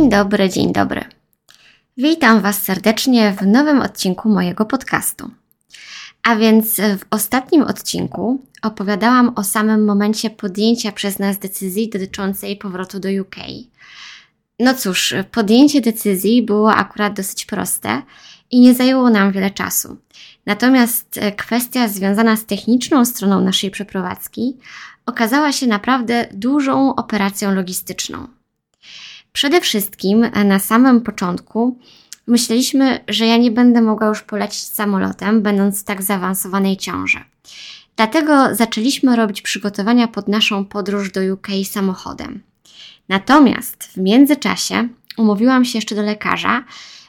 Dzień dobry, dzień dobry. Witam Was serdecznie w nowym odcinku mojego podcastu. A więc w ostatnim odcinku opowiadałam o samym momencie podjęcia przez nas decyzji dotyczącej powrotu do UK. No cóż, podjęcie decyzji było akurat dosyć proste i nie zajęło nam wiele czasu. Natomiast kwestia związana z techniczną stroną naszej przeprowadzki okazała się naprawdę dużą operacją logistyczną. Przede wszystkim na samym początku myśleliśmy, że ja nie będę mogła już polecieć samolotem, będąc w tak zaawansowanej ciąży. Dlatego zaczęliśmy robić przygotowania pod naszą podróż do UK samochodem. Natomiast w międzyczasie umówiłam się jeszcze do lekarza,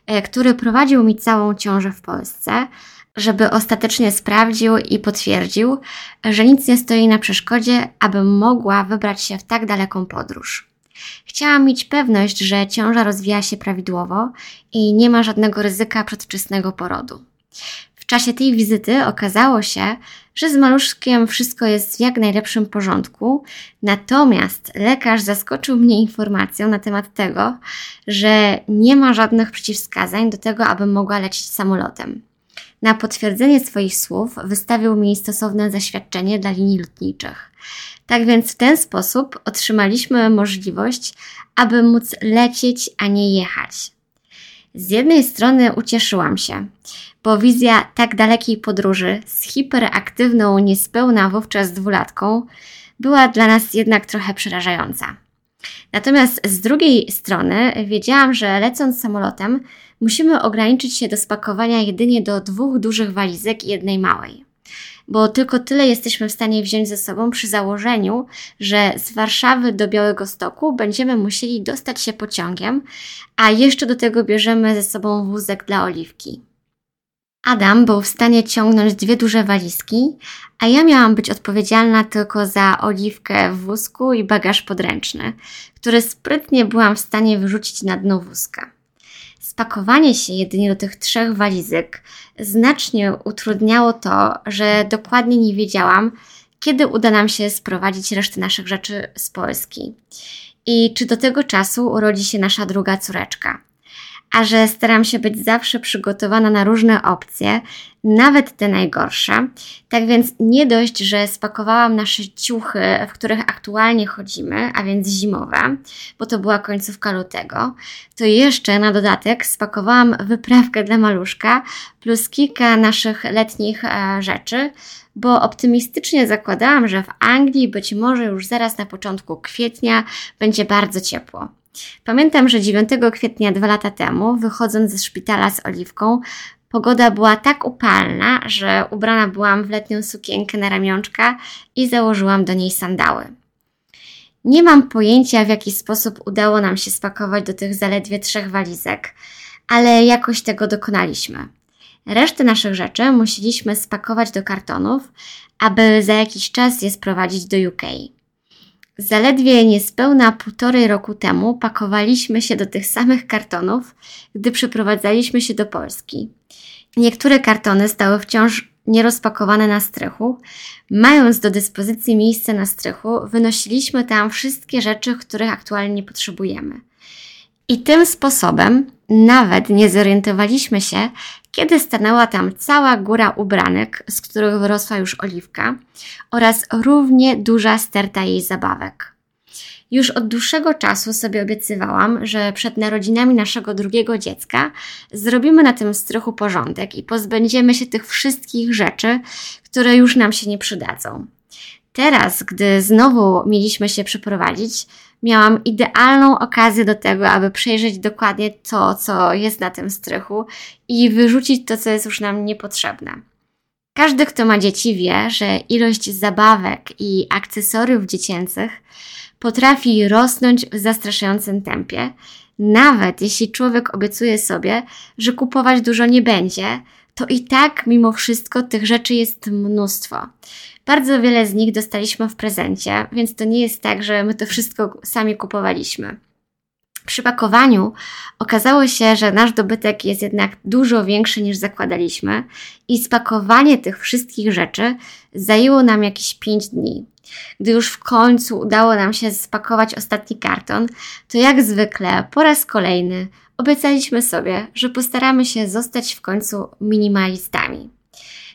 e, który prowadził mi całą ciążę w Polsce, żeby ostatecznie sprawdził i potwierdził, że nic nie stoi na przeszkodzie, abym mogła wybrać się w tak daleką podróż. Chciałam mieć pewność, że ciąża rozwija się prawidłowo i nie ma żadnego ryzyka przedwczesnego porodu. W czasie tej wizyty okazało się, że z maluszkiem wszystko jest w jak najlepszym porządku, natomiast lekarz zaskoczył mnie informacją na temat tego, że nie ma żadnych przeciwwskazań do tego, abym mogła lecieć samolotem. Na potwierdzenie swoich słów wystawił mi stosowne zaświadczenie dla linii lotniczych. Tak więc w ten sposób otrzymaliśmy możliwość, aby móc lecieć, a nie jechać. Z jednej strony ucieszyłam się, bo wizja tak dalekiej podróży z hiperaktywną, niespełna wówczas dwulatką była dla nas jednak trochę przerażająca. Natomiast z drugiej strony wiedziałam, że lecąc samolotem musimy ograniczyć się do spakowania jedynie do dwóch dużych walizek i jednej małej. Bo tylko tyle jesteśmy w stanie wziąć ze sobą przy założeniu, że z Warszawy do Białego Stoku będziemy musieli dostać się pociągiem, a jeszcze do tego bierzemy ze sobą wózek dla oliwki. Adam był w stanie ciągnąć dwie duże walizki, a ja miałam być odpowiedzialna tylko za oliwkę w wózku i bagaż podręczny, który sprytnie byłam w stanie wyrzucić na dno wózka. Spakowanie się jedynie do tych trzech walizek znacznie utrudniało to, że dokładnie nie wiedziałam, kiedy uda nam się sprowadzić resztę naszych rzeczy z Polski. I czy do tego czasu urodzi się nasza druga córeczka a że staram się być zawsze przygotowana na różne opcje, nawet te najgorsze. Tak więc nie dość, że spakowałam nasze ciuchy, w których aktualnie chodzimy, a więc zimowe, bo to była końcówka lutego, to jeszcze na dodatek spakowałam wyprawkę dla maluszka plus kilka naszych letnich e, rzeczy, bo optymistycznie zakładałam, że w Anglii być może już zaraz na początku kwietnia będzie bardzo ciepło. Pamiętam, że 9 kwietnia dwa lata temu, wychodząc ze szpitala z oliwką, pogoda była tak upalna, że ubrana byłam w letnią sukienkę na ramionczka i założyłam do niej sandały. Nie mam pojęcia, w jaki sposób udało nam się spakować do tych zaledwie trzech walizek, ale jakoś tego dokonaliśmy. Resztę naszych rzeczy musieliśmy spakować do kartonów, aby za jakiś czas je sprowadzić do UK. Zaledwie niespełna półtorej roku temu pakowaliśmy się do tych samych kartonów, gdy przeprowadzaliśmy się do Polski. Niektóre kartony stały wciąż nierozpakowane na strychu. Mając do dyspozycji miejsce na strychu, wynosiliśmy tam wszystkie rzeczy, których aktualnie nie potrzebujemy. I tym sposobem nawet nie zorientowaliśmy się, kiedy stanęła tam cała góra ubranek, z których wyrosła już oliwka, oraz równie duża sterta jej zabawek. Już od dłuższego czasu sobie obiecywałam, że przed narodzinami naszego drugiego dziecka zrobimy na tym strychu porządek i pozbędziemy się tych wszystkich rzeczy, które już nam się nie przydadzą. Teraz, gdy znowu mieliśmy się przeprowadzić, miałam idealną okazję do tego, aby przejrzeć dokładnie to, co jest na tym strychu i wyrzucić to, co jest już nam niepotrzebne. Każdy, kto ma dzieci, wie, że ilość zabawek i akcesoriów dziecięcych potrafi rosnąć w zastraszającym tempie, nawet jeśli człowiek obiecuje sobie, że kupować dużo nie będzie, to i tak mimo wszystko tych rzeczy jest mnóstwo. Bardzo wiele z nich dostaliśmy w prezencie, więc to nie jest tak, że my to wszystko sami kupowaliśmy. Przy pakowaniu okazało się, że nasz dobytek jest jednak dużo większy niż zakładaliśmy i spakowanie tych wszystkich rzeczy zajęło nam jakieś 5 dni. Gdy już w końcu udało nam się spakować ostatni karton, to jak zwykle po raz kolejny obiecaliśmy sobie, że postaramy się zostać w końcu minimalistami.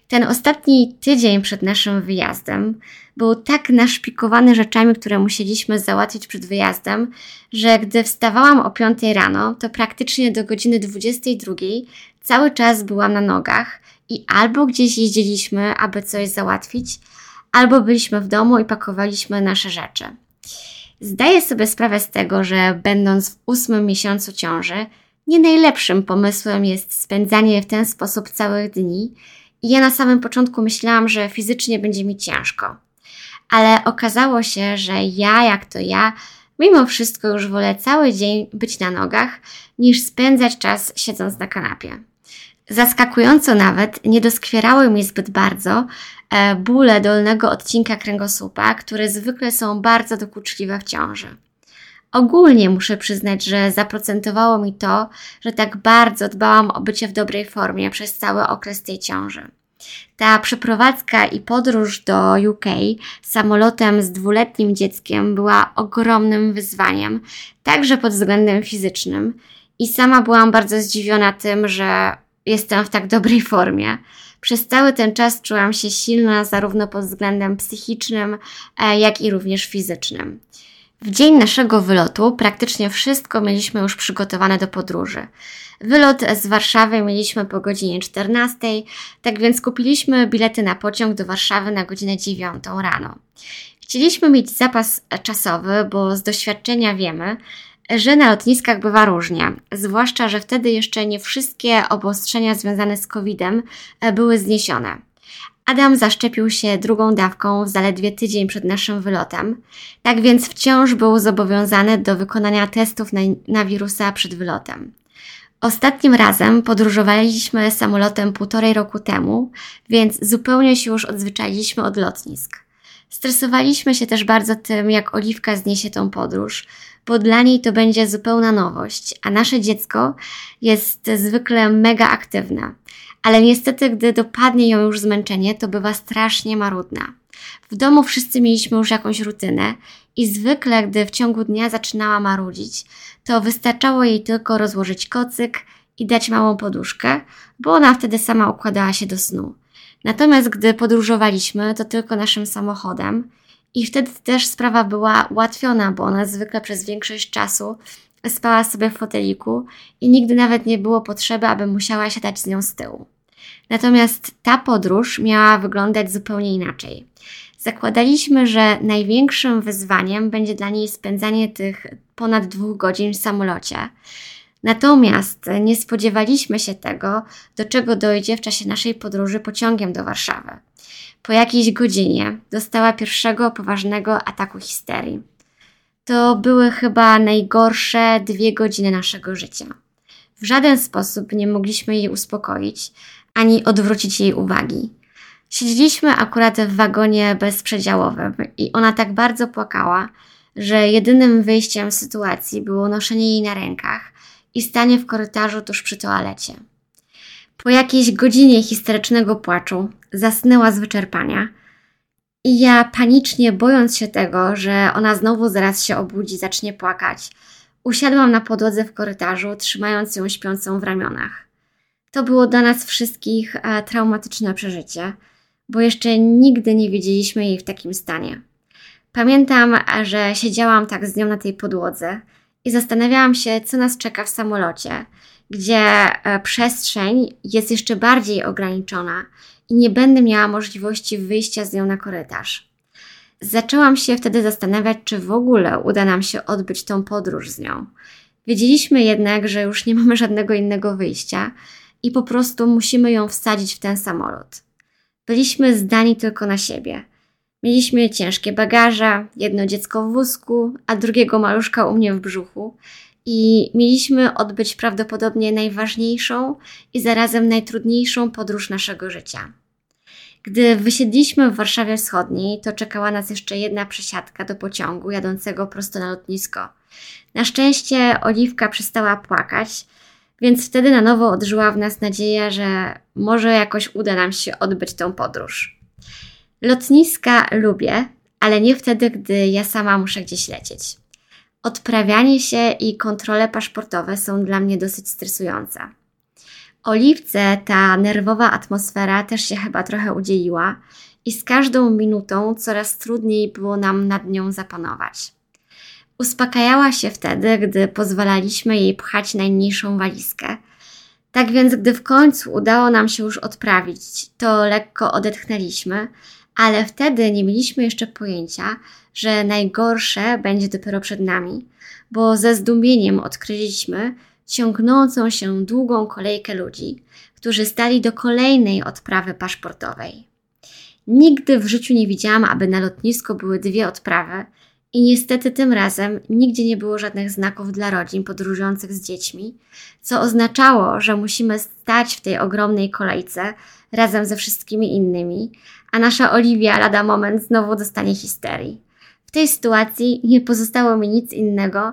Ten ostatni tydzień przed naszym wyjazdem był tak naszpikowany rzeczami, które musieliśmy załatwić przed wyjazdem, że gdy wstawałam o 5 rano, to praktycznie do godziny 22 cały czas byłam na nogach i albo gdzieś jeździliśmy, aby coś załatwić, albo byliśmy w domu i pakowaliśmy nasze rzeczy. Zdaję sobie sprawę z tego, że będąc w ósmym miesiącu ciąży, nie najlepszym pomysłem jest spędzanie w ten sposób całych dni. Ja na samym początku myślałam, że fizycznie będzie mi ciężko. Ale okazało się, że ja, jak to ja, mimo wszystko już wolę cały dzień być na nogach, niż spędzać czas siedząc na kanapie. Zaskakująco nawet nie doskwierały mi zbyt bardzo e, bóle dolnego odcinka kręgosłupa, które zwykle są bardzo dokuczliwe w ciąży. Ogólnie muszę przyznać, że zaprocentowało mi to, że tak bardzo dbałam o bycie w dobrej formie przez cały okres tej ciąży. Ta przeprowadzka i podróż do UK samolotem z dwuletnim dzieckiem była ogromnym wyzwaniem, także pod względem fizycznym. I sama byłam bardzo zdziwiona tym, że jestem w tak dobrej formie. Przez cały ten czas czułam się silna zarówno pod względem psychicznym, e, jak i również fizycznym. W dzień naszego wylotu praktycznie wszystko mieliśmy już przygotowane do podróży. Wylot z Warszawy mieliśmy po godzinie 14, tak więc kupiliśmy bilety na pociąg do Warszawy na godzinę 9 rano. Chcieliśmy mieć zapas czasowy, bo z doświadczenia wiemy, że na lotniskach bywa różnie, zwłaszcza, że wtedy jeszcze nie wszystkie obostrzenia związane z COVID-em e, były zniesione. Adam zaszczepił się drugą dawką zaledwie tydzień przed naszym wylotem, tak więc wciąż był zobowiązany do wykonania testów na, na wirusa przed wylotem. Ostatnim razem podróżowaliśmy samolotem półtorej roku temu, więc zupełnie się już odzwyczailiśmy od lotnisk. Stresowaliśmy się też bardzo tym, jak Oliwka zniesie tą podróż, bo dla niej to będzie zupełna nowość, a nasze dziecko jest zwykle mega aktywne. Ale niestety, gdy dopadnie ją już zmęczenie, to bywa strasznie marudna. W domu wszyscy mieliśmy już jakąś rutynę i zwykle, gdy w ciągu dnia zaczynała marudzić, to wystarczało jej tylko rozłożyć kocyk i dać małą poduszkę, bo ona wtedy sama układała się do snu. Natomiast gdy podróżowaliśmy, to tylko naszym samochodem i wtedy też sprawa była ułatwiona, bo ona zwykle przez większość czasu spała sobie w foteliku i nigdy nawet nie było potrzeby, aby musiała się dać z nią z tyłu. Natomiast ta podróż miała wyglądać zupełnie inaczej. Zakładaliśmy, że największym wyzwaniem będzie dla niej spędzanie tych ponad dwóch godzin w samolocie. Natomiast nie spodziewaliśmy się tego, do czego dojdzie w czasie naszej podróży pociągiem do Warszawy. Po jakiejś godzinie dostała pierwszego poważnego ataku histerii. To były chyba najgorsze dwie godziny naszego życia. W żaden sposób nie mogliśmy jej uspokoić ani odwrócić jej uwagi. Siedzieliśmy akurat w wagonie bezprzedziałowym i ona tak bardzo płakała, że jedynym wyjściem z sytuacji było noszenie jej na rękach i stanie w korytarzu tuż przy toalecie. Po jakiejś godzinie histerycznego płaczu zasnęła z wyczerpania i ja panicznie bojąc się tego, że ona znowu zaraz się obudzi, zacznie płakać, usiadłam na podłodze w korytarzu, trzymając ją śpiącą w ramionach. To było dla nas wszystkich e, traumatyczne przeżycie, bo jeszcze nigdy nie widzieliśmy jej w takim stanie. Pamiętam, że siedziałam tak z nią na tej podłodze i zastanawiałam się, co nas czeka w samolocie, gdzie e, przestrzeń jest jeszcze bardziej ograniczona i nie będę miała możliwości wyjścia z nią na korytarz. Zaczęłam się wtedy zastanawiać, czy w ogóle uda nam się odbyć tą podróż z nią. Wiedzieliśmy jednak, że już nie mamy żadnego innego wyjścia i po prostu musimy ją wsadzić w ten samolot. Byliśmy zdani tylko na siebie. Mieliśmy ciężkie bagaże, jedno dziecko w wózku, a drugiego maluszka u mnie w brzuchu i mieliśmy odbyć prawdopodobnie najważniejszą i zarazem najtrudniejszą podróż naszego życia. Gdy wysiedliśmy w Warszawie Wschodniej, to czekała nas jeszcze jedna przesiadka do pociągu jadącego prosto na lotnisko. Na szczęście Oliwka przestała płakać, więc wtedy na nowo odżyła w nas nadzieja, że może jakoś uda nam się odbyć tą podróż. Lotniska lubię, ale nie wtedy, gdy ja sama muszę gdzieś lecieć. Odprawianie się i kontrole paszportowe są dla mnie dosyć stresujące. Oliwce ta nerwowa atmosfera też się chyba trochę udzieliła i z każdą minutą coraz trudniej było nam nad nią zapanować. Uspokajała się wtedy, gdy pozwalaliśmy jej pchać najmniejszą walizkę. Tak więc, gdy w końcu udało nam się już odprawić, to lekko odetchnęliśmy, ale wtedy nie mieliśmy jeszcze pojęcia, że najgorsze będzie dopiero przed nami, bo ze zdumieniem odkryliśmy ciągnącą się długą kolejkę ludzi, którzy stali do kolejnej odprawy paszportowej. Nigdy w życiu nie widziałam, aby na lotnisku były dwie odprawy, i niestety tym razem nigdzie nie było żadnych znaków dla rodzin podróżujących z dziećmi, co oznaczało, że musimy stać w tej ogromnej kolejce razem ze wszystkimi innymi, a nasza Oliwia lada moment znowu dostanie histerii. W tej sytuacji nie pozostało mi nic innego,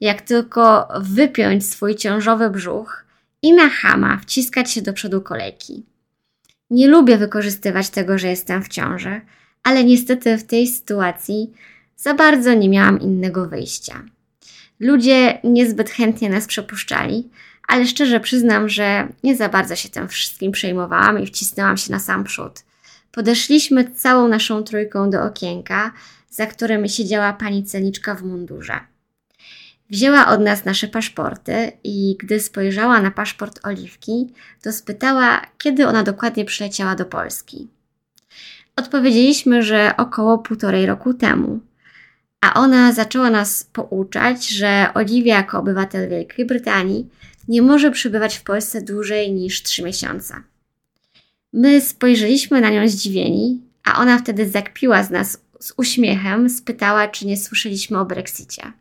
jak tylko wypiąć swój ciążowy brzuch i na chama wciskać się do przodu kolejki. Nie lubię wykorzystywać tego, że jestem w ciąży, ale niestety w tej sytuacji za bardzo nie miałam innego wyjścia. Ludzie niezbyt chętnie nas przepuszczali, ale szczerze przyznam, że nie za bardzo się tym wszystkim przejmowałam i wcisnęłam się na sam przód. Podeszliśmy całą naszą trójką do okienka, za którym siedziała pani celniczka w mundurze. Wzięła od nas nasze paszporty i gdy spojrzała na paszport Oliwki, to spytała, kiedy ona dokładnie przyleciała do Polski. Odpowiedzieliśmy, że około półtorej roku temu a ona zaczęła nas pouczać, że Oliwia jako obywatel Wielkiej Brytanii nie może przebywać w Polsce dłużej niż trzy miesiące. My spojrzeliśmy na nią zdziwieni, a ona wtedy zakpiła z nas z uśmiechem, spytała, czy nie słyszeliśmy o Brexicie.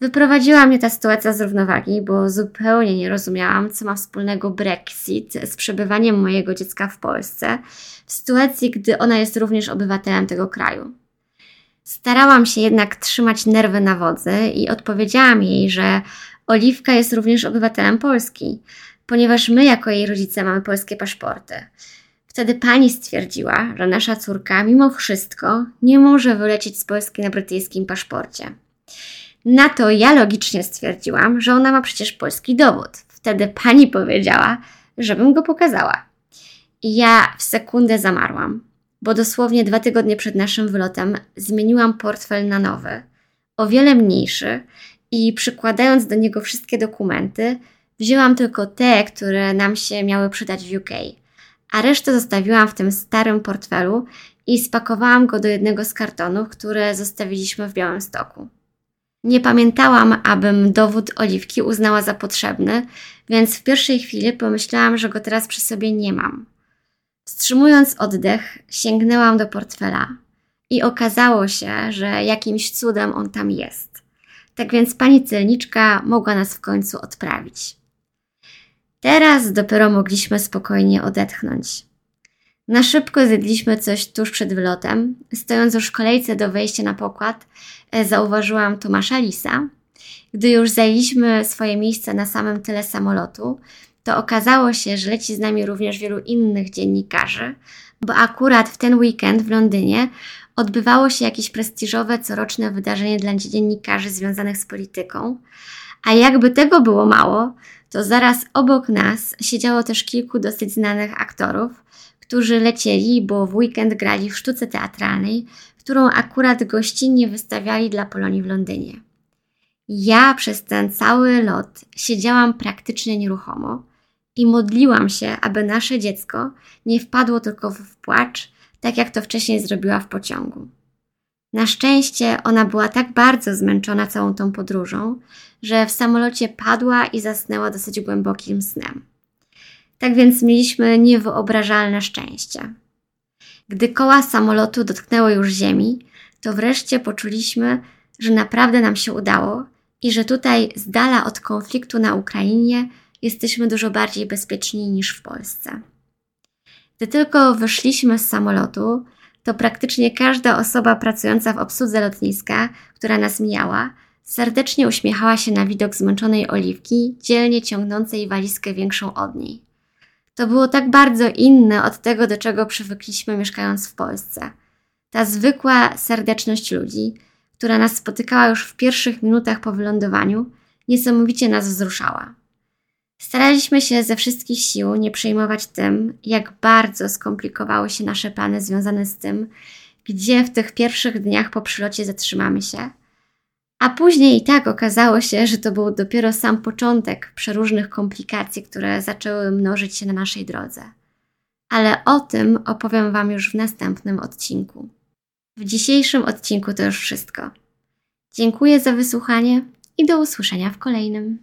Wyprowadziła mnie ta sytuacja z równowagi, bo zupełnie nie rozumiałam, co ma wspólnego Brexit z przebywaniem mojego dziecka w Polsce, w sytuacji, gdy ona jest również obywatelem tego kraju. Starałam się jednak trzymać nerwy na wodzy i odpowiedziałam jej, że Oliwka jest również obywatelem Polski, ponieważ my jako jej rodzice mamy polskie paszporty. Wtedy pani stwierdziła, że nasza córka mimo wszystko nie może wylecieć z Polski na brytyjskim paszporcie. Na to ja logicznie stwierdziłam, że ona ma przecież polski dowód. Wtedy pani powiedziała, żebym go pokazała. I ja w sekundę zamarłam bo dosłownie dwa tygodnie przed naszym wylotem zmieniłam portfel na nowy, o wiele mniejszy i przykładając do niego wszystkie dokumenty, wzięłam tylko te, które nam się miały przydać w UK, a resztę zostawiłam w tym starym portfelu i spakowałam go do jednego z kartonów, które zostawiliśmy w Białym Stoku. Nie pamiętałam, abym dowód oliwki uznała za potrzebny, więc w pierwszej chwili pomyślałam, że go teraz przy sobie nie mam. Wstrzymując oddech, sięgnęłam do portfela i okazało się, że jakimś cudem on tam jest. Tak więc pani celniczka mogła nas w końcu odprawić. Teraz dopiero mogliśmy spokojnie odetchnąć. Na szybko zjedliśmy coś tuż przed wylotem. Stojąc już w kolejce do wejścia na pokład, e, zauważyłam Tomasza Lisa. Gdy już zajęliśmy swoje miejsce na samym tyle samolotu, to okazało się, że leci z nami również wielu innych dziennikarzy, bo akurat w ten weekend w Londynie odbywało się jakieś prestiżowe coroczne wydarzenie dla dziennikarzy związanych z polityką. A jakby tego było mało, to zaraz obok nas siedziało też kilku dosyć znanych aktorów, którzy lecieli, bo w weekend grali w sztuce teatralnej, którą akurat gościnnie wystawiali dla Polonii w Londynie. Ja przez ten cały lot siedziałam praktycznie nieruchomo, i modliłam się, aby nasze dziecko nie wpadło tylko w płacz, tak jak to wcześniej zrobiła w pociągu. Na szczęście ona była tak bardzo zmęczona całą tą podróżą, że w samolocie padła i zasnęła dosyć głębokim snem. Tak więc mieliśmy niewyobrażalne szczęście. Gdy koła samolotu dotknęły już ziemi, to wreszcie poczuliśmy, że naprawdę nam się udało i że tutaj, z dala od konfliktu na Ukrainie, jesteśmy dużo bardziej bezpieczni niż w Polsce. Gdy tylko wyszliśmy z samolotu, to praktycznie każda osoba pracująca w obsłudze lotniska, która nas mijała, serdecznie uśmiechała się na widok zmęczonej oliwki, dzielnie ciągnącej walizkę większą od niej. To było tak bardzo inne od tego, do czego przywykliśmy mieszkając w Polsce. Ta zwykła serdeczność ludzi, która nas spotykała już w pierwszych minutach po wylądowaniu, niesamowicie nas wzruszała. Staraliśmy się ze wszystkich sił nie przejmować tym, jak bardzo skomplikowały się nasze plany związane z tym, gdzie w tych pierwszych dniach po przylocie zatrzymamy się. A później i tak okazało się, że to był dopiero sam początek przeróżnych komplikacji, które zaczęły mnożyć się na naszej drodze. Ale o tym opowiem Wam już w następnym odcinku. W dzisiejszym odcinku to już wszystko. Dziękuję za wysłuchanie i do usłyszenia w kolejnym.